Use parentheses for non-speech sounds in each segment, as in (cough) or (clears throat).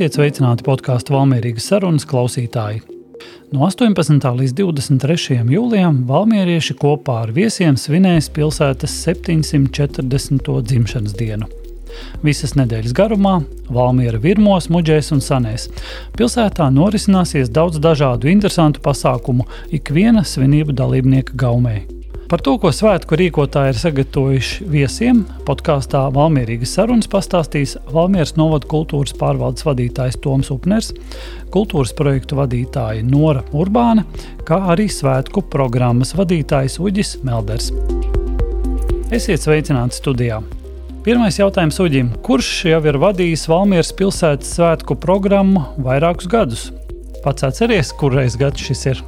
Esiet sveicināti podkāstu Valmērīgas sarunas klausītāji. No 18. līdz 23. jūlijam valmierieši kopā ar viesiem svinēs pilsētas 740. dzimšanas dienu. Visas nedēļas garumā Valmiera virmos, muģēs un sanēs. Pilsētā norisināsies daudz dažādu interesantu pasākumu ikviena svinību dalībnieka gaumē. Par to, ko svētku rīkotāji ir sagatavojuši viesiem, podkāstā Valmīrīgas sarunas pastāstīs Valmieras novada kultūras pārvaldes vadītājs Toms Upners, kultūras projektu vadītāja Nora Urbāne, kā arī svētku programmas vadītājs Uģis Melders. Esiet sveicināti studijā! Pirmais jautājums Uģim. Kurš jau ir vadījis Valmieras pilsētas svētku programmu vairākus gadus? Pats atceries, kurreiz gads šis ir?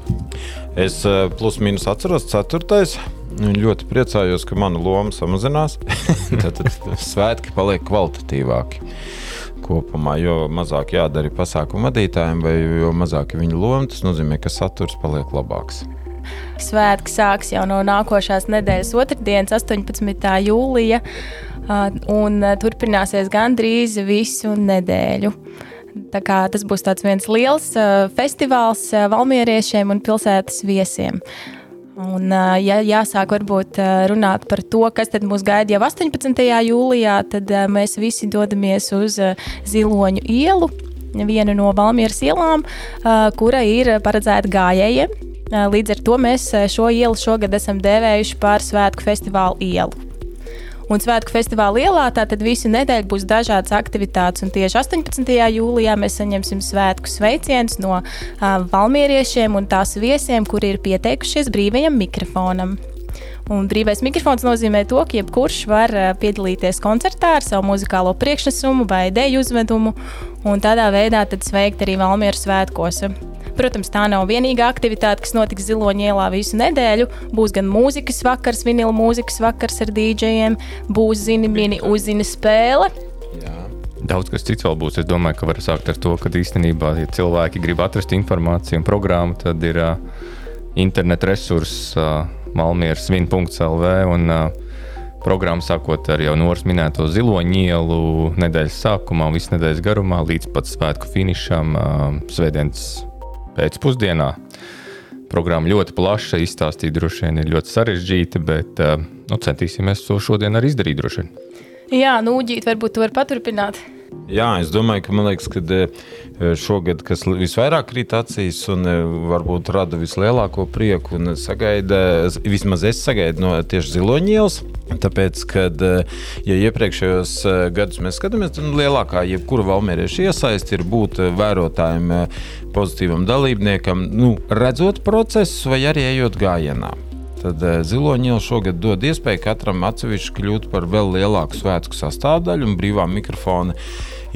Es eh, plus mīnus atceros, ceturtais. Ļoti priecājos, ka mana loma samazinās. (laughs) tad, svētki paliek kvalitatīvāki kopumā. Jo mazāk jādara pasākumu vadītājiem, vai jo mazāk ir viņa loma, tas nozīmē, ka saturs paliek labāks. Svētki sāks jau no nākošās nedēļas otrdienas, 18. jūlija, un turpināsies gandrīz visu nedēļu. Tas būs viens liels uh, festivāls uh, valmieriešiem un pilsētas viesiem. Un, uh, ja jāsāk varbūt runāt par to, kas mūs gaida jau 18. jūlijā, tad mēs visi dodamies uz Ziloņu ielu, vienu no Valmieras ielām, kura ir paredzēta gājējiem. Līdz ar to mēs šo ielu šogad esam dēvējuši par Svētku festivālu ielu. Un svētku festivāla ielā tātad visu nedēļu būs dažādas aktivitātes. Un tieši 18. jūlijā mēs saņemsim svētku sveicienus no uh, valmieriešiem un tās viesiem, kuri ir pieteikušies brīvajam mikrofonam. Un brīvais mikrofons nozīmē to, ka jebkurš var piedalīties koncertā ar savu muzikālo priekšnesumu vai ideju uzvedumu, un tādā veidā sveikt arī Valmieru svētkos. Protams, tā nav vienīgā aktivitāte, kas notiks Ziloņa ielā visu nedēļu. Būs gan mūzikas vakars, vinila mūzikas vakars ar dīdžejiem, būs zini mini uzzina spēle. Jā. Daudz kas cits vēl būs. Es domāju, ka var sākt ar to, ka īstenībā, ja cilvēki grib atrast informāciju un programmu, tad ir uh, interneta resurss uh, malmieras svin.lv. Un, uh, Programma sākot ar jau Noras minēto ziloņu ielu nedēļas sākumā, visu nedēļas garumā, līdz pat svētku finišam, uh, svētdienas pēcpusdienā. Programma ļoti plaša, izstāstīt droši vien ir ļoti sarežģīta, bet eh, nu, centīsimies to šodien arī izdarīt. Droši. Jā, nu, Uģīt, varbūt tu vari paturpināt. Jā, es domāju, ka, liekas, ka eh, šogad, kas visvairāk krīt acīs un eh, varbūt rada vislielāko prieku un sagaida, vismaz es sagaidu no tieši ziloņielas. Tāpēc, kad ja iepriekšējos gados mēs skatāmies, tad lielākā jebkura valmērieša iesaiste ir būt vērotājiem, pozitīvam dalībniekam, nu, redzot procesu vai arī ejot gājienā. Tad ziloņiela šogad dod iespēju katram atsevišķi kļūt par vēl lielāku svētku sastāvdaļu un brīvā mikrofona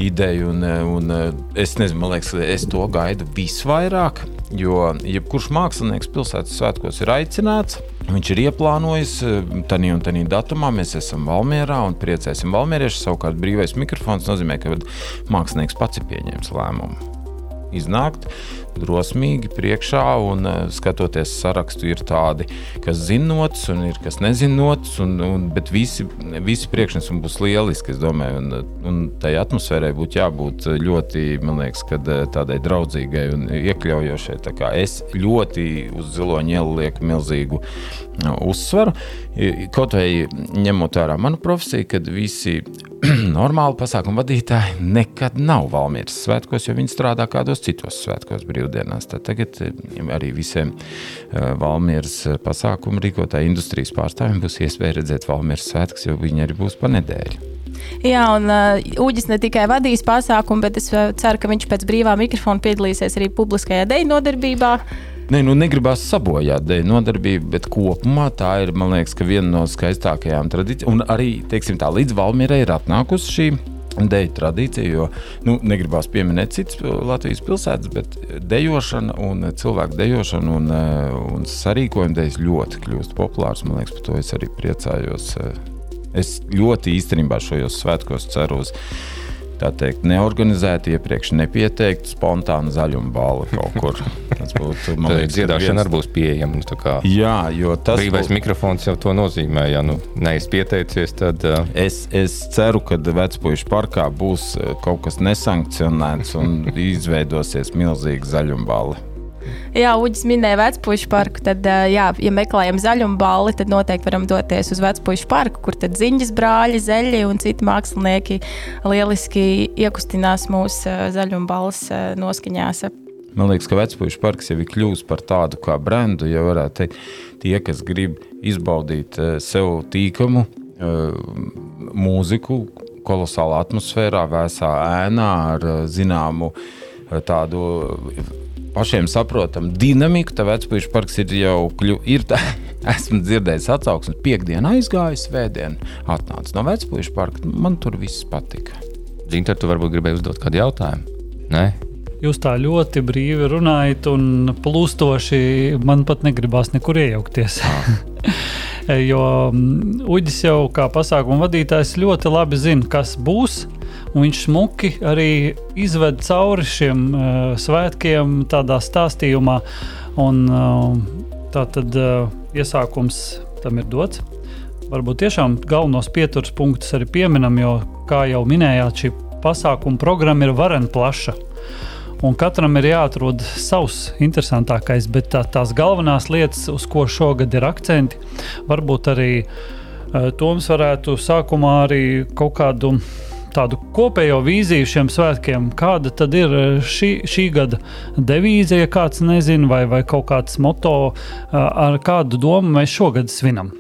ideju. Un, un es nezinu, man liekas, es to gaidu visvairāk, jo jebkurš mākslinieks pilsētas svētkos ir aicināts. Viņš ir ieplānojis, tādā un tādā datumā mēs esam Valmjerā un priecēsim Valmjeriešu. Savukārt brīvais mikrofons nozīmē, ka mākslinieks pats ir pieņēmis lēmumu iznākt drosmīgi priekšā un uh, skatoties sarakstu, ir tādi, kas zinots un ir kas nezinots, un, un, bet visi, visi priekšnesumi būs lieliski, es domāju, un, un tai atmosfērai būtu jābūt ļoti, man liekas, kad, uh, tādai draudzīgai un iekļaujošai. Es ļoti uz ziloņu ielu lieku milzīgu uh, uzsvaru, kaut vai ņemot vērā manu profesiju, kad visi (clears throat) normāli pasākumu vadītāji nekad nav Valmīras svētkos, jo viņi strādā kādos citos svētkos brīvdienās. Tad tagad eh, arī visiem eh, Valmīras eh, pasākumu rīkotāju industrijas pārstāvjiem būs iespēja redzēt Valmīras svētkus, jo viņi arī būs pa nedēļu. Jā, un uh, Uģis ne tikai vadīs pasākumu, bet es ceru, ka viņš pēc brīvā mikrofona piedalīsies arī publiskajā deju nodarbībā. Nē, nu negribās sabojāt dēļ nodarbību, bet kopumā tā ir liekas, viena no skaistākajām tradīcijām. Un arī teiksim, tā, līdz Valmierai ir atnākusi šī deju tradīcija, jo nu, negribās pieminēt citas Latvijas pilsētas, bet dejošana un cilvēku dejošana un, un sarīkojuma dēļ ļoti kļūst populārs. Man liekas, par to es arī priecājos. Es ļoti īstenībā šajos svētkos ceru uz tā teikt, neorganizēta, iepriekš nepieteikta, spontāna zaļuma balva kaut kur. Tas būtu liekas, dziedāšana arī būs pieejama. Nu, Jā, jo tas brīvais būtu... mikrofons jau to nozīmē. Ja nu neesi pieteicies, tad. Uh... Es, es ceru, ka Vecpuļu parkā būs kaut kas nesankcionēts un (laughs) izveidosies milzīga zaļuma balva. Jā, Uģis minēja vecpušu parku. Tad, jā, ja meklējam zaļumu balli, tad noteikti varam doties uz vecpušu parku, kur tad ziņas brāļi, zeļi un citi mākslinieki lieliski iekustinās mūsu zaļumu balss noskaņās. Man liekas, ka vecpuļu parks jau ir kļuvis par tādu kā brendu. Ja varētu teikt, tie, kas grib izbaudīt sev tīkamu mūziku, kolosālā atmosfērā, vēsā ēnā ar zināmu tādu pašiem saprotamu dinamiku. Tā vecpuļu parks ir jau kļuvis. (laughs) Esmu dzirdējis atsauksmes, piekdienā aizgāju, svētdienā atnācu no vecpuļu parka. Man tur viss patika. Zināt, tu varbūt gribēji uzdot kādu jautājumu? Nē? Jūs tā ļoti brīvi runājat un plūstoši. Man pat negribās nekur iejaukties. (laughs) jo mm, Uģis jau kā pasākuma vadītājs ļoti labi zina, kas būs viņš smuki arī izved cauri šiem uh, svētkiem, tādā stāstījumā. Un, uh, tā tad uh, iesākums tam ir dots. Varbūt tiešām galvenos pieturas punktus arī pieminam, jo, kā jau minējāt, šī pasākuma programma ir varena plaša. Un katram ir jāatrod savs interesantākais, bet tā, tās galvenās lietas, uz ko šogad ir akcenti, varbūt arī uh, Toms varētu sākumā arī kaut kādu tādu kopējo vīziju šiem svētkiem. Kāda tad ir eh, šī, šī gada devīze, ja kāds nezina, vai, vai kaut kāds moto, eh, ar kādu domu mēs šogad svinam?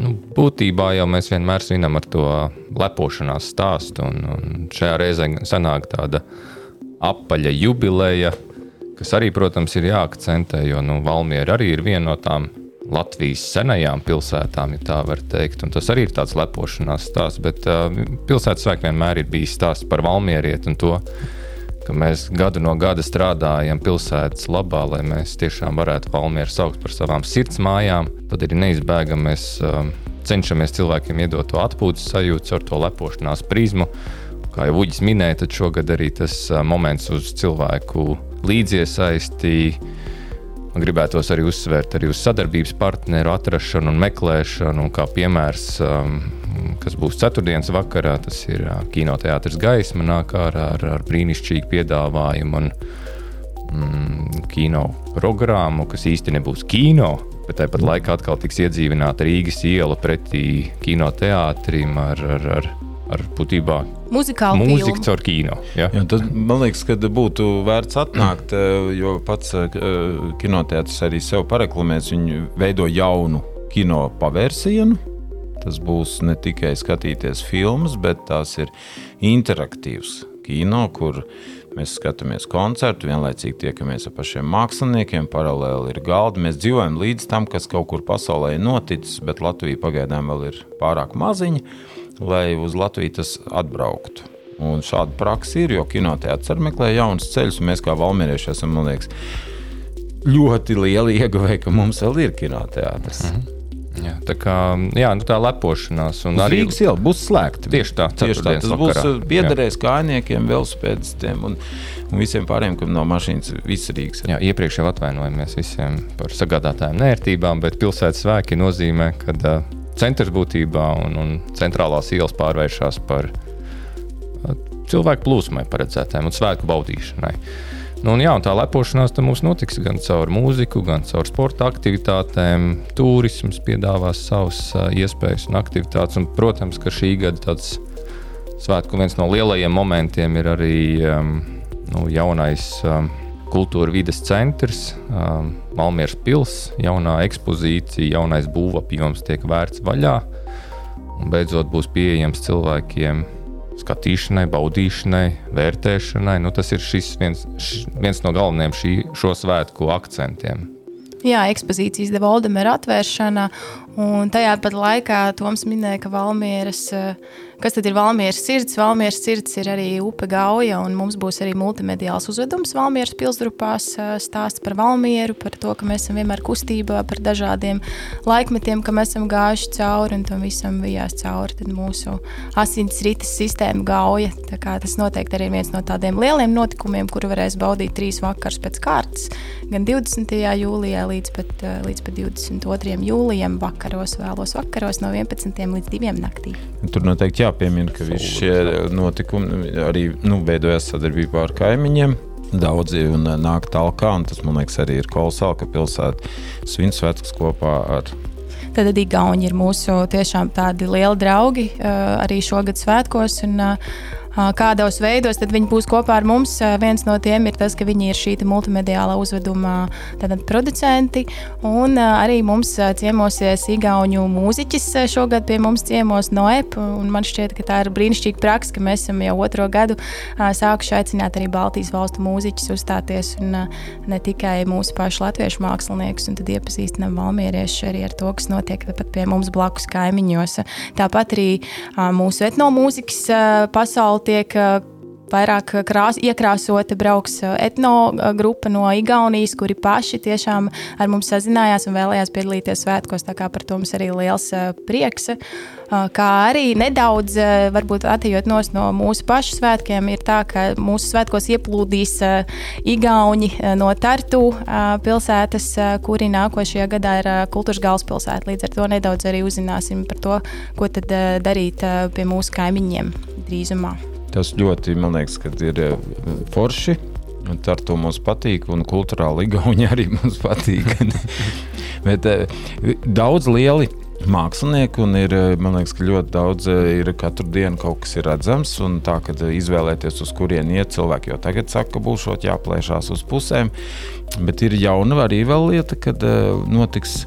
Nu, būtībā jau mēs vienmēr svinam ar to lepošanās stāstu. Un, un šajā reizē sanāk tāda apaļa jubileja, kas arī, protams, ir jāakcentē, jo nu, Valmiera arī ir viena no tām Latvijas senajām pilsētām, ja tā var teikt. Un tas arī ir tāds lepošanās stāsts, bet uh, pilsētas svētki vienmēr ir bijis stāsts par valmierieti un to, ka mēs gadu no gada strādājam pilsētas labā, lai mēs tiešām varētu valmieru saukt par savām sirds mājām. Tad ir neizbēgami mēs uh, cenšamies cilvēkiem iedot to atpūtas sajūtu ar to lepošanās prizmu. Kā jau Uģis minēja, tad šogad arī tas uh, moments uz cilvēku līdziesaistību Man gribētos arī uzsvērt arī uz sadarbības partneru atrašanu un meklēšanu, un kā piemērs, um, kas būs ceturtdienas vakarā, tas ir uh, kinoteātris Gaisma nāk ārā ar, ar brīnišķīgu piedāvājumu un mm, kino programmu, kas īsti nebūs kino, bet tāpat laikā atkal tiks iedzīvināta Rīgas iela pretī kinoteātrim ar, ar, ar ar būtībā muzikālu mūziku caur kino. Ja? Jā, tad, man liekas, ka būtu vērts atnākt, eh, jo pats eh, kinoteātris arī sev pareklamēs. Viņi veido jaunu kino pavērsienu. Tas būs ne tikai skatīties filmas, bet tās ir interaktīvs kino, kur mēs skatāmies koncertu, vienlaicīgi tiekamies ar pašiem māksliniekiem, paralēli ir galdi. Mēs dzīvojam līdz tam, kas kaut kur pasaulē ir noticis, bet Latvija pagaidām vēl ir pārāk maziņa lai uz Latviju tas atbrauktu. Un šāda praksa ir, jo kinoteātris arī meklē jaunus ceļus, un mēs kā valmierieši esam, man liekas, ļoti lieli ieguvēji, ka mums vēl ir kinoteātris. Mm -hmm. Jā, tā kā jā, nu tā lepošanās, un Uz arī Rīgas iela būs slēgta. Tieši tā, tieši tā. Tas vakarā. būs uh, piederēs kājniekiem, velospēdistiem un, un visiem pārējiem, kam nav mašīnas, visas Rīgas. Jā, iepriekš jau atvainojamies visiem par sagādātājiem nērtībām, bet pilsētas svēki nozīmē, ka uh, centrs būtībā un, un centrālās ielas pārvēršas par uh, cilvēku plūsmai paredzētām un svētku baudīšanai. Nu, un, jā, un tā lepošanās mums notiks gan caur mūziku, gan caur sporta aktivitātēm. Turisms piedāvās savas uh, iespējas un aktivitātes. Un, protams, ka šī gada tāds svētku viens no lielajiem momentiem ir arī um, nu, jaunais um, kultūra vides centrs, um, Malmieras pilsēta, jaunā ekspozīcija, jaunais būvapjoms tiek vērts vaļā. Un beidzot būs pieejams cilvēkiem skatīšanai, baudīšanai, vērtēšanai. Nu, tas ir viens, š, viens no galvenajiem šī, šo svētku akcentiem. Jā, ekspozīcijas deva Oldemera atvēršana, un tajā pat laikā Toms minēja, ka Valmieras uh, Kas tad ir Valmieras sirds? Valmieras sirds ir arī upe gauja, un mums būs arī multimediāls uzvedums Valmieras pilsgrupās stāsts par Valmieru, par to, ka mēs esam vienmēr kustībā, par dažādiem laikmetiem, ka mēs esam gājuši cauri un tam visam bijās cauri. Tad mūsu asins rites sistēma gauja. Tas noteikti arī ir viens no tādiem lieliem notikumiem, kuru varēs baudīt trīs vakars pēc kārtas, gan 20. jūlijā līdz pat, līdz pat 22. jūlijam vakaros, vēlos vakaros no 11. līdz 2. naktī. Tur noteikti jāpiemina, ka visi šie notikumi arī nu, veidojas sadarbībā ar kaimiņiem. Daudzi nāk tālāk, un tas man liekas arī ir kolosāli, ka pilsēta svin svētkus kopā ar Tad arī Igauni ir mūsu tiešām tādi lieli draugi arī šogad svētkos. Un, kādos veidos, tad viņi būs kopā ar mums. Viens no tiem ir tas, ka viņi ir šī multimediālā uzveduma producenti. Un arī mums ciemosies Igaunu mūziķis šogad pie mums ciemos Noep. Man šķiet, ka tā ir brīnišķīga praksa, ka mēs esam jau otro gadu sākuši aicināt arī Baltijas valstu mūziķus uzstāties. Un ne tikai mūsu pašu latviešu māksliniekus, un tad iepazīstinām valmierieši arī ar to, kas notiek pat pie mums blakus kaimiņos. Tāpat arī mūsu etnomūzikas pasauli tiek vairāk krās, iekrāsota brauks etnogrupa no Igaunijas, kuri paši tiešām ar mums sazinājās un vēlējās piedalīties svētkos. Tā kā par to mums arī liels prieks. Kā arī nedaudz, varbūt atejot no mūsu pašu svētkiem, ir tā, ka mūsu svētkos ieplūdīs Igauni no Tartu pilsētas, kuri nākošajā gadā ir kultūras galvaspilsēta. Līdz ar to nedaudz arī uzzināsim par to, ko tad darīt pie mūsu kaimiņiem drīzumā. Tas ļoti, man liekas, ir eh, forši. Ar to mums patīk, un kultūrāli Igauni arī (laughs) mums patīk. (laughs) Bet eh, daudz lieli mākslinieki, un ir, eh, man liekas, ka ļoti daudz ir katru dienu kaut kas redzams, un tā, kad izvēlēties, uz kurien iet cilvēki, jo tagad saka, ka būs jāplēšās uz pusēm, bet ir jauna arī vēl lieta, kad notiks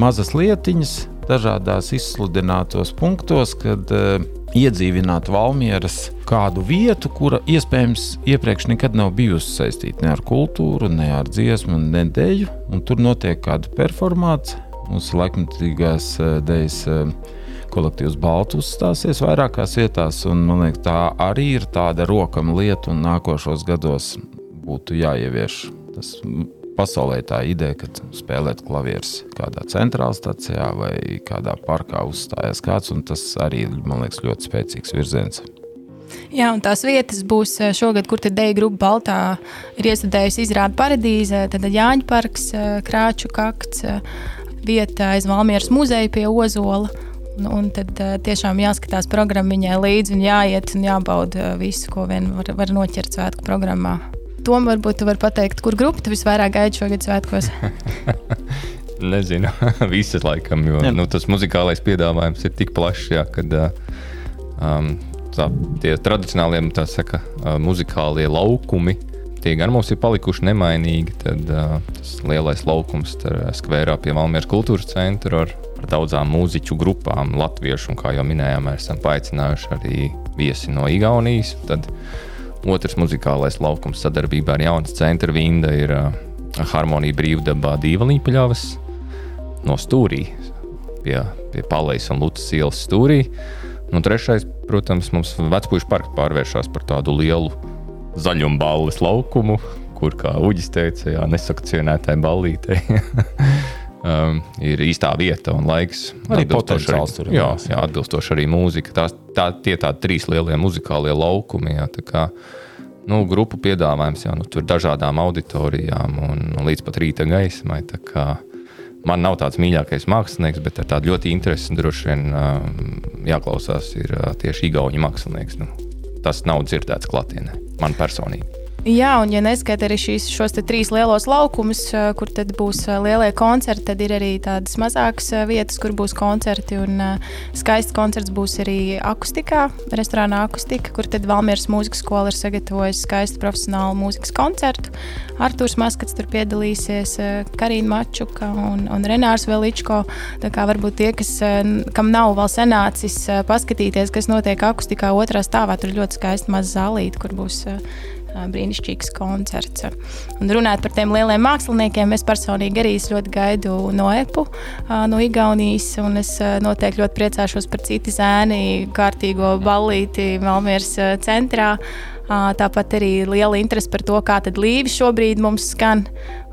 mazas lietiņas dažādās izsludinātos punktos, kad uh, iedzīvināt Valmieras kādu vietu, kura iespējams iepriekš nekad nav bijusi saistīta ne ar kultūru, ne ar dziesmu, ne dēļu. Tur notiek kāda performācija. Mūsu laikmatīgās eh, dēļas eh, kolektīvs Baltus stāsies vairākās vietās, un man liekas, tā arī ir tāda rokama lieta, un nākošos gados būtu jāievieš tas pasaulē tā ideja, ka spēlēt klavierus kādā centrālā stācijā vai kādā parkā uzstājas kāds, un tas arī, man liekas, ļoti spēcīgs virziens. Jā, un tās vietas būs eh, šogad, kur tad Deja grupa Baltā ir iestudējusi izrādi paradīze, tad Jāņa parks, eh, Krāču kakts, eh, vieta aiz Valmieras muzeja pie Ozola. Un, un tad tiešām jāskatās programmiņai līdzi un jāiet un jābauda visu, ko vien var, var noķert svētku programmā. Tom, varbūt tu vari pateikt, kur grupa tu visvairāk gaidi šogad svētkos? (laughs) Nezinu, (laughs) visas laikam, jo jā. nu, tas muzikālais piedāvājums ir tik plašs, jā, kad um, tā, tie tradicionālie tā saka, muzikālie laukumi. Tie gan mums ir palikuši nemainīgi. Tad uh, tas lielais laukums skverā pie Valmieras kultūras centra ar, ar daudzām mūziķu grupām, latviešu, un kā jau minējām, mēs esam paaicinājuši arī viesi no Igaunijas. Tad, uh, Otrs muzikālais laukums sadarbībā ar Jaunas centra Vinda ir uh, harmonija brīvdabā Dīvalīpaļavas no stūrī pie, pie Palais un Lutas ielas stūrī. Un trešais, protams, mums vecpuļu parks pārvēršas par tādu lielu zaļumballes laukumu, kur, kā Uģis teica, jā, nesakcionētai ballītei. (laughs) um, ir īstā vieta un laiks. Arī potenciāls tur ir. Jā, jā, atbilstoši arī mūzika. Tās, tā, tie tādi trīs lielie muzikālie laukumi. Jā, kā, nu, grupu piedāvājums jau nu, tur dažādām auditorijām un līdz pat rīta gaismai. Man nav tāds mīļākais mākslinieks, bet ar tādu ļoti interesi droši vien uh, jāklausās ir uh, tieši Igaunijas mākslinieks. Nu, tas nav dzirdēts klātienē, man personīgi. Jā, un ja neskaita arī šīs, šos trīs lielos laukumus, kur tad būs lielie koncerti, tad ir arī tādas mazākas vietas, kur būs koncerti. Un skaists koncerts būs arī akustikā, restorānā akustika, kur tad Valmieras mūzikas skola ir sagatavojusi skaistu profesionālu mūzikas koncertu. Artūrs Maskats tur piedalīsies, Karina Mačuka un, un Renārs Veličko. Tā kā varbūt tie, kas, kam nav vēl sanācis paskatīties, kas notiek akustikā otrā stāvā, tur ir ļoti skaista maza zālīte, kur būs brīnišķīgs koncerts. Un runājot par tiem lieliem māksliniekiem, es personīgi arī ļoti gaidu no EPU, no Igaunijas, un es noteikti ļoti priecāšos par citu zēni, kārtīgo ballīti Malmieras centrā. Tāpat arī liela interese par to, kā līnija šobrīd mums skan.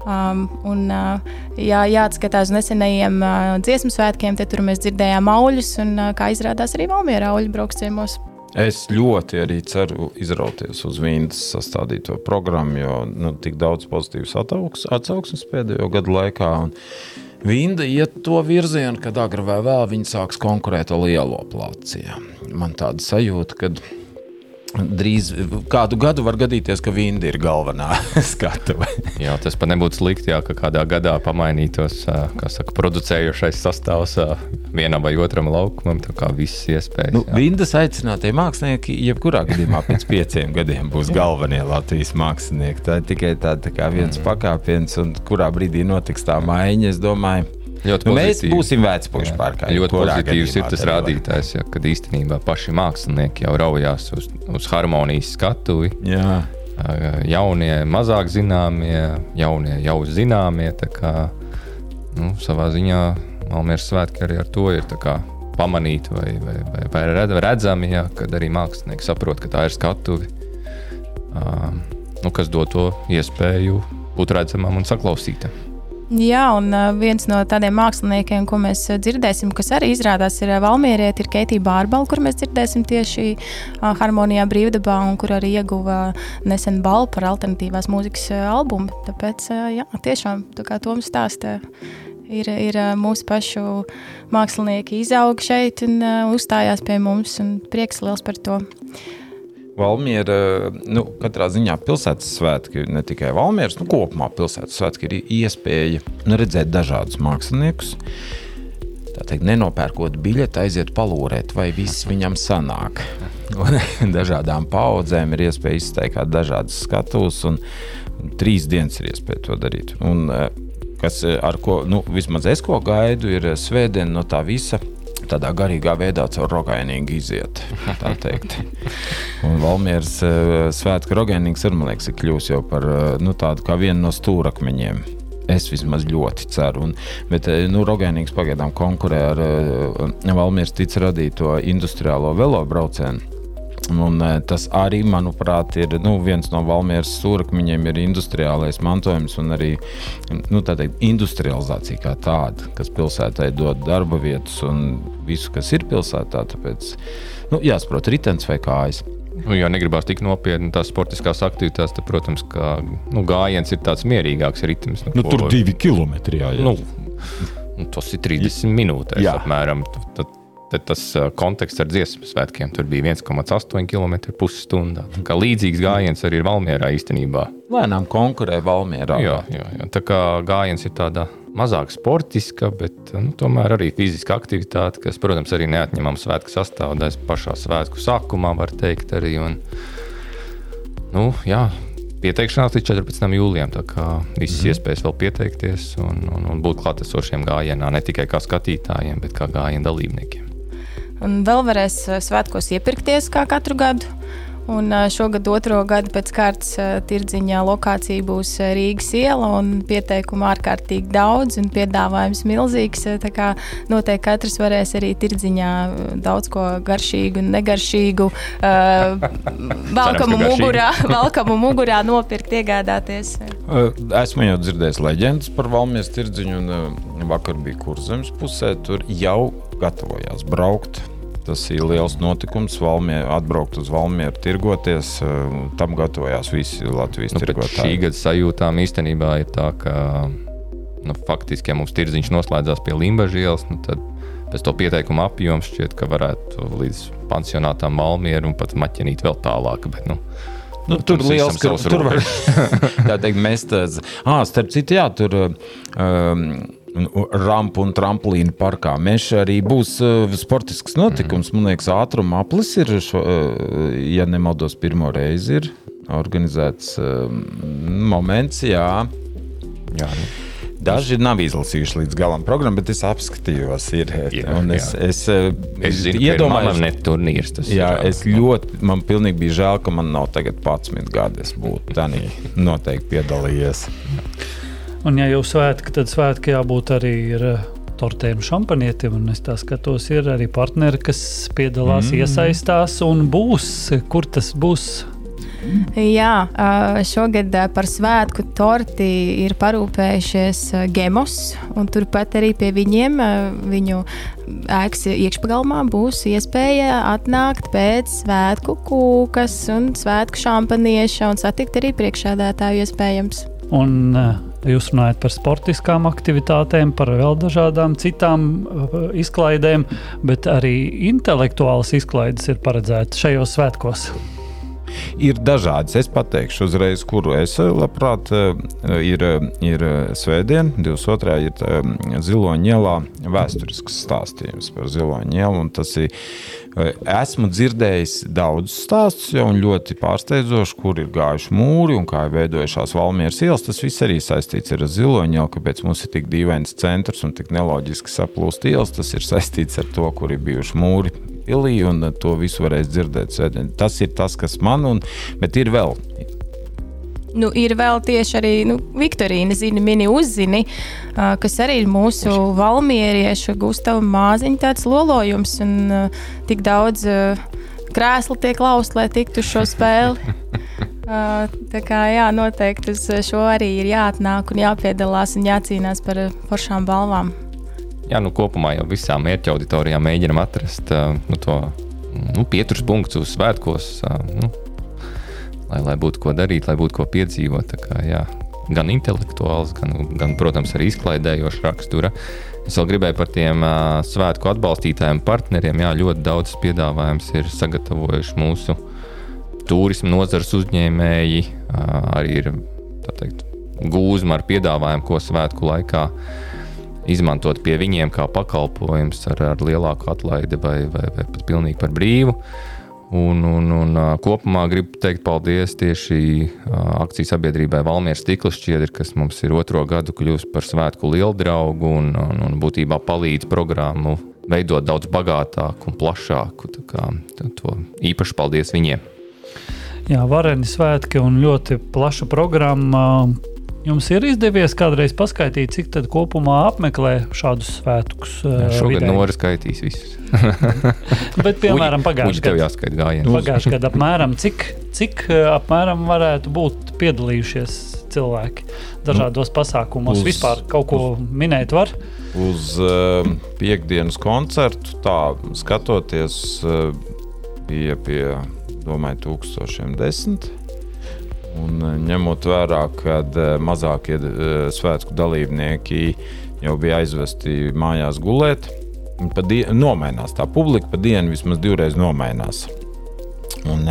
Um, un, uh, jā, jāatskatās uz nesenajiem uh, dziesmu svētkiem, tad tur mēs dzirdējām auļus, un uh, kā izrādās arī Valmiera auļu brauksciemos. Es ļoti arī ceru izrauties uz Vīnas sastādīto programmu, jo nu, tik daudz pozitīvas atsauksmes pēdējo gadu laikā. Vinda iet to virzienu, kad agrāk vai vēl viņi sāks konkurēt ar lielo plāciju. Man tāda sajūta, ka Drīz kādu gadu var gadīties, ka Vinda ir galvenā (laughs) skatuve. jā, tas pat nebūtu slikti, jā, ka kādā gadā pamainītos saka, producējošais sastāvs vienam vai otram laukumam. Tā kā viss iespējas. Nu, Vindas aicinātie mākslinieki, jebkurā gadījumā pēc pieciem gadiem būs galvenie Latvijas mākslinieki. Tā ir tikai tā, tā viens mm. pakāpiens, un kurā brīdī notiks tā maiņa, es domāju. Ļoti nu, mēs būsim vecpuši pārkā. Ļoti pozitīvs ir tas rādītājs, ja, kad īstenībā paši mākslinieki jau raujās uz, uz harmonijas skatuvi. Jā. Jaunie, mazāk zināmie, jaunie jau zināmie. Kā, nu, savā ziņā Malmēras svētki arī ar to ir pamanīti vai, vai, vai, vai redzami, ja, kad arī mākslinieki saprot, ka tā ir skatuve, uh, nu, kas dod to iespēju būt redzamam un saklausītam. Jā, un viens no tādiem māksliniekiem, ko mēs dzirdēsim, kas arī izrādās ir Valmierieti, ir Keitija Bārbala, kur mēs dzirdēsim tieši harmonijā brīvdabā, un kur arī ieguva nesen balvu par alternatīvās mūzikas albumu. Tāpēc, jā, tiešām, tā kā Toms stāsta, ir, ir mūsu pašu mākslinieki izaug šeit un uzstājās pie mums, un prieks liels par to. Valmiera, nu, katrā ziņā pilsētas svētki, ne tikai Valmieras, nu, kopumā pilsētas svētki ir iespēja nu, redzēt dažādus māksliniekus. Teikt, nenopērkot biļeti, aiziet palūrēt, vai viss viņam sanāk. Un (laughs) dažādām paudzēm ir iespēja izteikāt dažādas skatuves, un trīs dienas ir iespēja to darīt. Un, eh, kas, eh, ar ko, nu, vismaz es ko gaidu, ir svētdiena no tā visa tādā garīgā veidā caur rogainīgi iziet. Un Valmieras uh, svētku rogainīgs ir, man liekas, ir kļūst jau par uh, nu, tādu kā vienu no stūrakmeņiem. Es vismaz ļoti ceru. Un, bet uh, nu, Rogainīgs pagaidām konkurē ar uh, Valmieras tic radīto industriālo velobraucienu. Un, e, tas arī, manuprāt, ir nu, viens no Valmieras stūrakmeņiem, ir industriālais mantojums un arī nu, teikt, industrializācija kā tāda, kas pilsētai dod darba vietas un visu, kas ir pilsētā. Tāpēc nu, jāsaprot, ritenis vai kājas. Nu, ja negribās tik nopietni tās sportiskās aktivitātes, tad, protams, ka, nu, gājiens ir tāds mierīgāks ritms. Nu, nu, tur ir divi kilometri. Jā, jā. Nu, nu, tas ir 30 minūtes. Apmēram. Tad Tad tas konteksts ar dziesmu svētkiem tur bija 1,8 km pusstundā. Kā līdzīgs gājiens arī ir Valmjerā īstenībā. Lēnām konkurē Valmjerā. Jā, jā, jā. Tā kā gājiens ir tāda mazāk sportiska, bet nu, tomēr arī fiziska aktivitāte, kas, protams, arī neatņemama svētku sastāvdaļa pašā svētku sākumā, var teikt. Arī, un, nu, jā, pieteikšanās līdz 14. jūlijam. Tā kā visas mm. iespējas vēl pieteikties un, un, un būt klātesošiem gājienā, ne tikai kā skatītājiem, bet kā gājienu dalībniekiem. Un vēl varēs eh, svētkos iepirkties kā katru gadu. Un eh, šogad otro gadu pēc kārtas eh, tirdziņā lokācija būs Rīgas iela un pieteikumu ārkārtīgi daudz un piedāvājums milzīgs. Tā kā noteikti katrs varēs arī tirdziņā daudz ko garšīgu un negaršīgu uh, (laughs) valkamu, mugurā, (laughs) valkamu mugurā nopirkt, iegādāties. Esmu jau dzirdējis leģendas par Valmijas tirdziņu un vakar bija kurzems pusē. Tur jau gatavojās braukt. Tas ir liels notikums. Valmier, atbraukt uz Valmieru, tirgoties. Tam gatavojās visi Latvijas nu, tirgotāji. Šī gada sajūtām īstenībā ir tā, ka nu, faktiski, ja mums tirdziņš noslēdzās pie Limbaģa ielas, nu, tad pēc to pieteikuma apjoma šķiet, ka varētu līdz pansionātām Malmieru un pat maķinīt vēl tālāk. Bet, nu, Nu, tur ir liels skats. Tur var (laughs) teikt, mest. Ah, starp citu, jā, tur um, rampu un tramplīnu parkā. Mēs arī būs uh, sportisks notikums. Man liekas, ātruma aplis ir, šo, uh, ja nemaldos, pirmo reizi ir organizēts uh, moments. Jā. Jā, nu. Daži nav izlasījuši līdz galam programmu, bet es apskatījos. Ir, Jā, es, jā. es, Es zinu, iedomājos, ka turnīrs. Tas Jā, ir, es ļoti, man pilnīgi bija žēl, ka man nav tagad 11 gadi. Es būtu tādā noteikti piedalījies. Un, ja jau svētki, tad svētki jābūt arī ar eh, tortēm, šampanietim. Un es tā skatos, ir arī partneri, kas piedalās, mm. iesaistās un būs. Kur tas būs? Jā, ā, šogad ā, par svētku torti ir parūpējušies Gemos. un Turpat arī pie viņiem, viņu ēkas iekšpagalmā, būs iespēja atnākt pēc svētku kūkas un svētku šampanieša un satikt arī priekšādātāju iespējams. Un eh, jūs runājat par sportiskām aktivitātēm, par vēl dažādām citām eh, izklaidēm, bet arī intelektuālas izklaides ir paredzētas šajos svētkos. Ir dažādas. Es pateikšu uzreiz, kuru es eh, labprāt. eh, Ir, eh, ir svētdiena, 22. ir eh, Ziloņa ielā vēsturisks stāstījums par Ziloņa ielu. un Tas ir, esmu dzirdējis daudzus stāstus, jau ļoti pārsteidzoši, kur ir gājuši mūri un kā ir veidojušās Valmieras ielas. Tas viss arī saistīts ar Ziloņa ielu, kāpēc mums ir tik dīvains centrs un tik neloģiski saplūst ielas. Tas ir saistīts ar to, kur ir bijuši mūri pilī, un eh, to visu varēs dzirdēt. Tas ir tas, kas man, un, ir vēl. Nu, ir vēl tieši arī nu, Viktorīna zina, mini uzzini, ā, kas arī ir mūsu valmieriešu Gustavu māziņu tāds lolojums un ā, tik daudz ā, krēslu tiek laust, lai tiktu šo spēli. (laughs) Tā kā jā, noteikti uz šo arī ir jāatnāk un jāpiedalās un jācīnās par foršām balvām. Jā, nu, kopumā jau visām mērķa auditorijām mēģinam atrast uh, nu, to nu, pieturas punktu uz svētkos, uh, nu, lai, lai būtu ko darīt, lai būtu ko piedzīvot. Kā, jā, gan intelektuāls, gan, gan, protams, arī izklaidējošs rakstura. Es vēl gribēju par tiem uh, svētku atbalstītājiem, partneriem. Jā, ļoti daudz piedāvājums ir sagatavojuši mūsu turisma nozares uzņēmēji. Uh, arī ir teikt, gūzma ar piedāvājumu, ko svētku laikā izmantot pie viņiem kā pakalpojums ar, ar lielāku atlaidi vai, vai, vai pat pilnīgi par brīvu. Un, un, un kopumā gribu teikt paldies tieši ā, akcijas sabiedrībai Valmieras stikla šķiedri, kas mums ir otro gadu kļūst par svētku lielu draugu un, un, un būtībā palīdz programmu veidot daudz bagātāku un plašāku. Tā kā, tā, to īpaši paldies viņiem. Jā, vareni svētki un ļoti plaša programma. Jums ir izdevies kādreiz paskaidrot, cik tad kopumā apmeklē šādus svētkus? Jā, uh, Šogad? Nora skaitīs visus. (laughs) Bet, piemēram, pagājušajā gadā. Pagājušajā gadā apmēram cik, cik uh, apmēram varētu būt piedalījušies cilvēki dažādos pasākumos. uz- Vispār kaut ko minēt var. Uz uh, piekdienas koncertu, tā skatoties, uh, bija pie, domāju, tūkstošiem desmit. Un, uh, ņemot vērā, ka uh, mazākie uh, svētku dalībnieki jau bija aizvesti mājās gulēt, nomainās tā publika pa dienu vismaz divreiz nomainās. Un,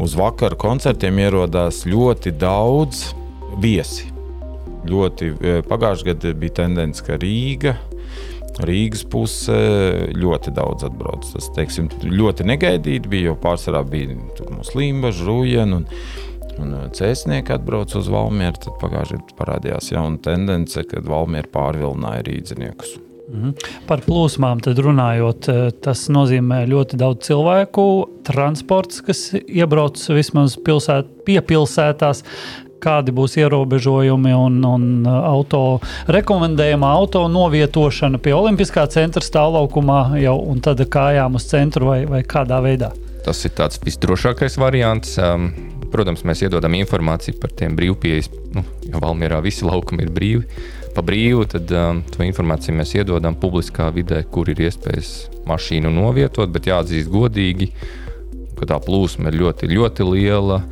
uz vakara koncertiem ierodās ļoti daudz viesi. Ļoti pagājušajā gadā bija tendence, ka Rīga. Rīgas puse ļoti daudz atbrauc. Tas teiksim, ļoti negaidīti bija, jo pārsvarā bija muslīma, žūjiena un, un cēsnieki atbrauc uz Valmieru. Tad pagājušajā gadā parādījās jauna tendence, kad Valmiera pārvilināja rīdziniekus. Mhm. Par plūsmām tad runājot, tas nozīmē ļoti daudz cilvēku, transports, kas iebrauc vismaz pilsēt, piepilsētās. Kādi būs ierobežojumi un, un auto rekomendējumā auto novietošana pie Olimpiskā centra stāvlaukumā jau un tad kājām uz centru vai, vai kādā veidā? Tas ir tāds visdrošākais variants. Um, protams, mēs iedodam informāciju par tiem brīvpieejas, nu, jo Valmjerā visi laukumi ir brīvi. Pa brīvu tad um, to informāciju mēs iedodam publiskā vidē, kur ir iespējas mašīnu novietot, bet jāatzīst godīgi, ka tā plūsma ir ļoti, ļoti liela.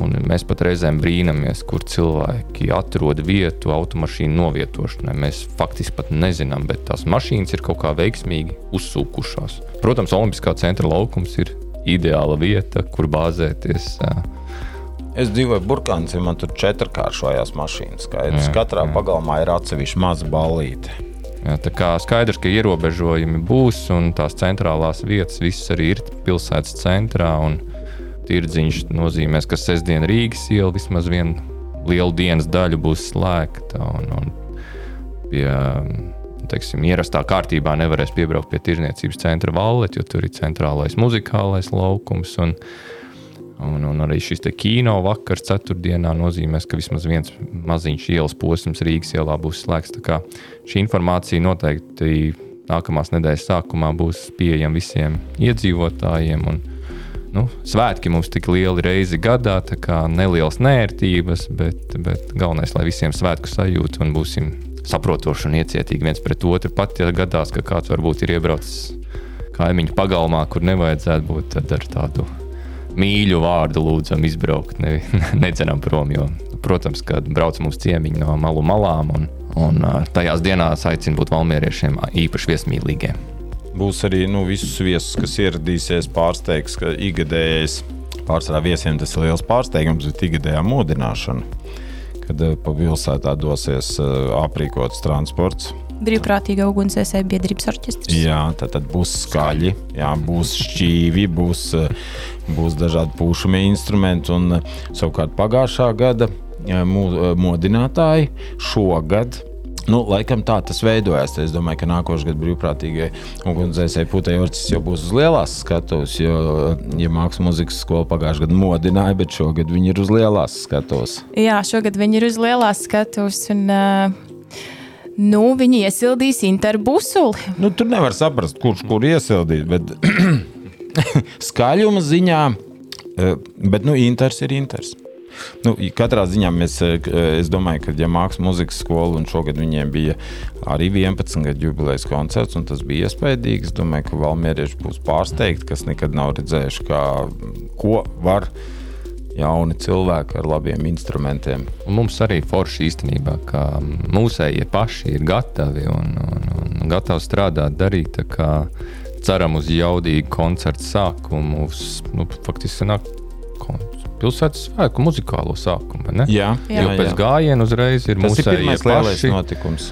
Un mēs pat reizēm brīnamies, kur cilvēki atrod vietu automašīnu novietošanai. Mēs faktiski pat nezinām, bet tās mašīnas ir kaut kā veiksmīgi uzsūkušās. Protams, Olimpiskā centra laukums ir ideāla vieta, kur bāzēties. Es dzīvoju Burkānā, man tur četrkāršojās mašīnas. Skaidrs, Jā, katrā jā. pagalmā ir atsevišķa maza ballīte. Jā, tā kā skaidrs, ka ierobežojumi būs, un tās centrālās vietas visas arī ir pilsētas centrā. Tirdziņš nozīmē, ka sestdien Rīgas iela vismaz vienu lielu dienas daļu būs slēgta. Un, un pie teiksim, ierastā kārtībā nevarēs piebraukt pie tirzniecības centra valets, jo tur ir centrālais muzikālais laukums. Un, un, un arī šis kino vakars ceturtdienā nozīmēs, ka vismaz viens maziņš ielas posms Rīgas ielā būs slēgts. Šī informācija noteikti nākamās nedēļas sākumā būs pieejama visiem iedzīvotājiem. Un, nu, svētki mums tik lieli reizi gadā, tā kā nelielas nērtības, bet, bet galvenais, lai visiem svētku sajūta un būsim saprotoši un iecietīgi viens pret otru. Pat ja gadās, ka kāds varbūt ir iebraucis kaimiņu pagalmā, kur nevajadzētu būt, tad ar tādu mīļu vārdu lūdzam izbraukt, ne, (laughs) nedzenam prom. Jo, protams, kad brauc mums ciemiņi no malu malām, un, un tajās dienās aicinu būt valmieriešiem īpaši viesmīlīgiem. Būs arī nu, visus viesus, kas ieradīsies, pārsteigs, ka ikgadējais pārsvarā viesiem tas ir liels pārsteigums, bet ikgadējā modināšana kad eh, pa pilsētā dosies eh, aprīkots transports. Brīvprātīga ugunsdzēsēja biedrības orķestris. Jā, tad, tad būs skaļi, jā, būs šķīvi, būs, eh, būs dažādi pūšamie instrumenti. Un, savukārt pagājušā gada modinātāji šogad Nu, laikam tā tas veidojās. Es domāju, ka nākošais gads brīvprātīgai ugunsdzēsēji putekļi orķestris jau būs uz lielās skatuves. Jo, ja mākslas mūzikas skola pagājušajā gadā modināja, bet šogad viņi ir uz lielās skatuves. Jā, šogad viņi ir uz lielās skatuves. Un, uh... Nu, viņi iesildīs interbusuli. Nu, tur nevar saprast, kurš kur iesildīt. Bet (clears throat) skaļuma ziņā, bet nu, inters ir inters. Nu, katrā ziņā mēs, eh, es domāju, ka, ja mākslas mūzikas skola un šogad viņiem bija arī 11 gadu jubilejas koncerts, un tas bija iespaidīgi, es domāju, ka valmierieši būs pārsteigti, kas nekad nav redzējuši, kā, ko var jauni cilvēki ar labiem instrumentiem. Un mums arī forši īstenībā, ka mūsējie paši ir gatavi un, un, un gatavi strādāt, darīt. Ceram uz jaudīgu koncertu sākumu. Uz, nu, faktiski sanāk pilsētas svētku muzikālo sākumu. Jā, jā, jo pēc jā. gājiena uzreiz ir mūsu lielais notikums.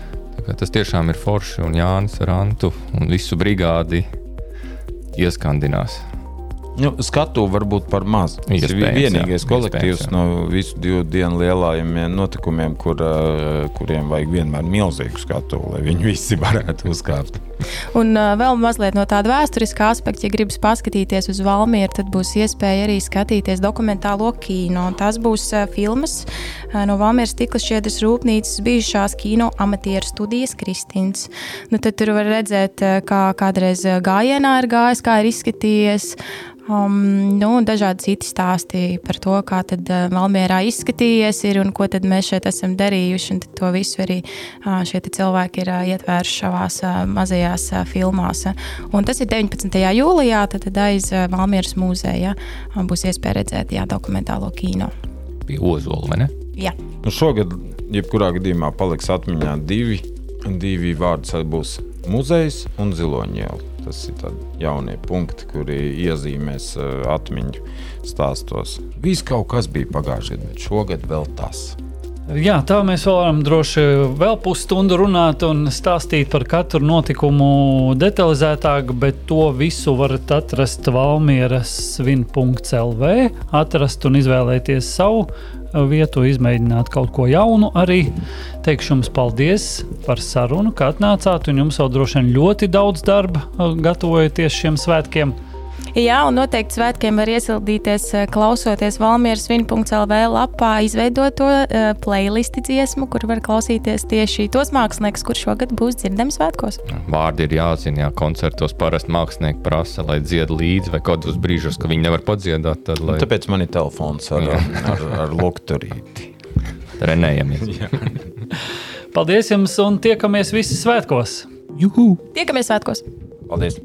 Tas tiešām ir forši un Jānis ar Antu un visu brigādi ieskandinās. Nu, skatu varbūt par maz. Tas ir vienīgais jā, kolektīvs jā. no visu divu dienu lielajiem notikumiem, kur, kuriem vajag vienmēr milzīgu skatu, lai viņi visi (laughs) varētu uzkāpt. Un uh, vēl mazliet no tāda vēsturiskā aspekta, ja gribas paskatīties uz Valmieru, tad būs iespēja arī skatīties dokumentālo kino. Tas būs uh, filmas uh, no Valmieras stikla šķiedras rūpnīcas bijušās kino amatieru studijas Kristīns. Nu, tad tur var redzēt, kā kādreiz gājienā ir gājis, kā ir izskatījies. Um, nu, dažādi citi stāsti par to, kā tad uh, Valmjerā izskatījies ir un ko tad mēs šeit esam darījuši. Un to visu arī uh, šie cilvēki ir uh, ietvēruši savās uh, mazajās uh, filmās. Un tas ir 19. jūlijā, tad, tad aiz uh, Valmjeras mūzeja uh, būs iespēja redzēt jā, dokumentālo kino. Pie Ozola, vai ne? Jā. Nu šogad, jebkurā gadījumā, paliks atmiņā divi, divi vārdi. Būs muzejs un ziloņiela. Tas ir jaunie punkti, kuri iezīmēs uh, atmiņu stāstos. Viss kaut kas bija pagājušajā gadā, bet šogad vēl tas. Jā, tā mēs varam droši vēl pusstundu runāt un stāstīt par katru notikumu detalizētāk, bet to visu varat atrast Valmieras svin.lv, atrast un izvēlēties savu vietu, izmēģināt kaut ko jaunu. Arī teikšu jums paldies par sarunu, ka atnācāt, un jums vēl droši vien ļoti daudz darba gatavojoties šiem svētkiem. Jā, un noteikti svētkiem var iesildīties, eh, klausoties Valmieras Vinu.CLV lapā izveidoto uh, playlisti dziesmu, kur var klausīties tieši tos māksliniekus, kurš šogad būs dzirdami svētkos. Vārdi ir jāzina, jā, koncertos parasti mākslinieki prasa, lai dzied līdzi vai kādos brīžos, ka viņi nevar padziedāt. Tad, lai... Tāpēc man ir telefons ar, ar, ar lukturīti. Renējamies. (laughs) Paldies jums un tiekamies visi svētkos! Juhu! Tiekamies svētkos! Paldies!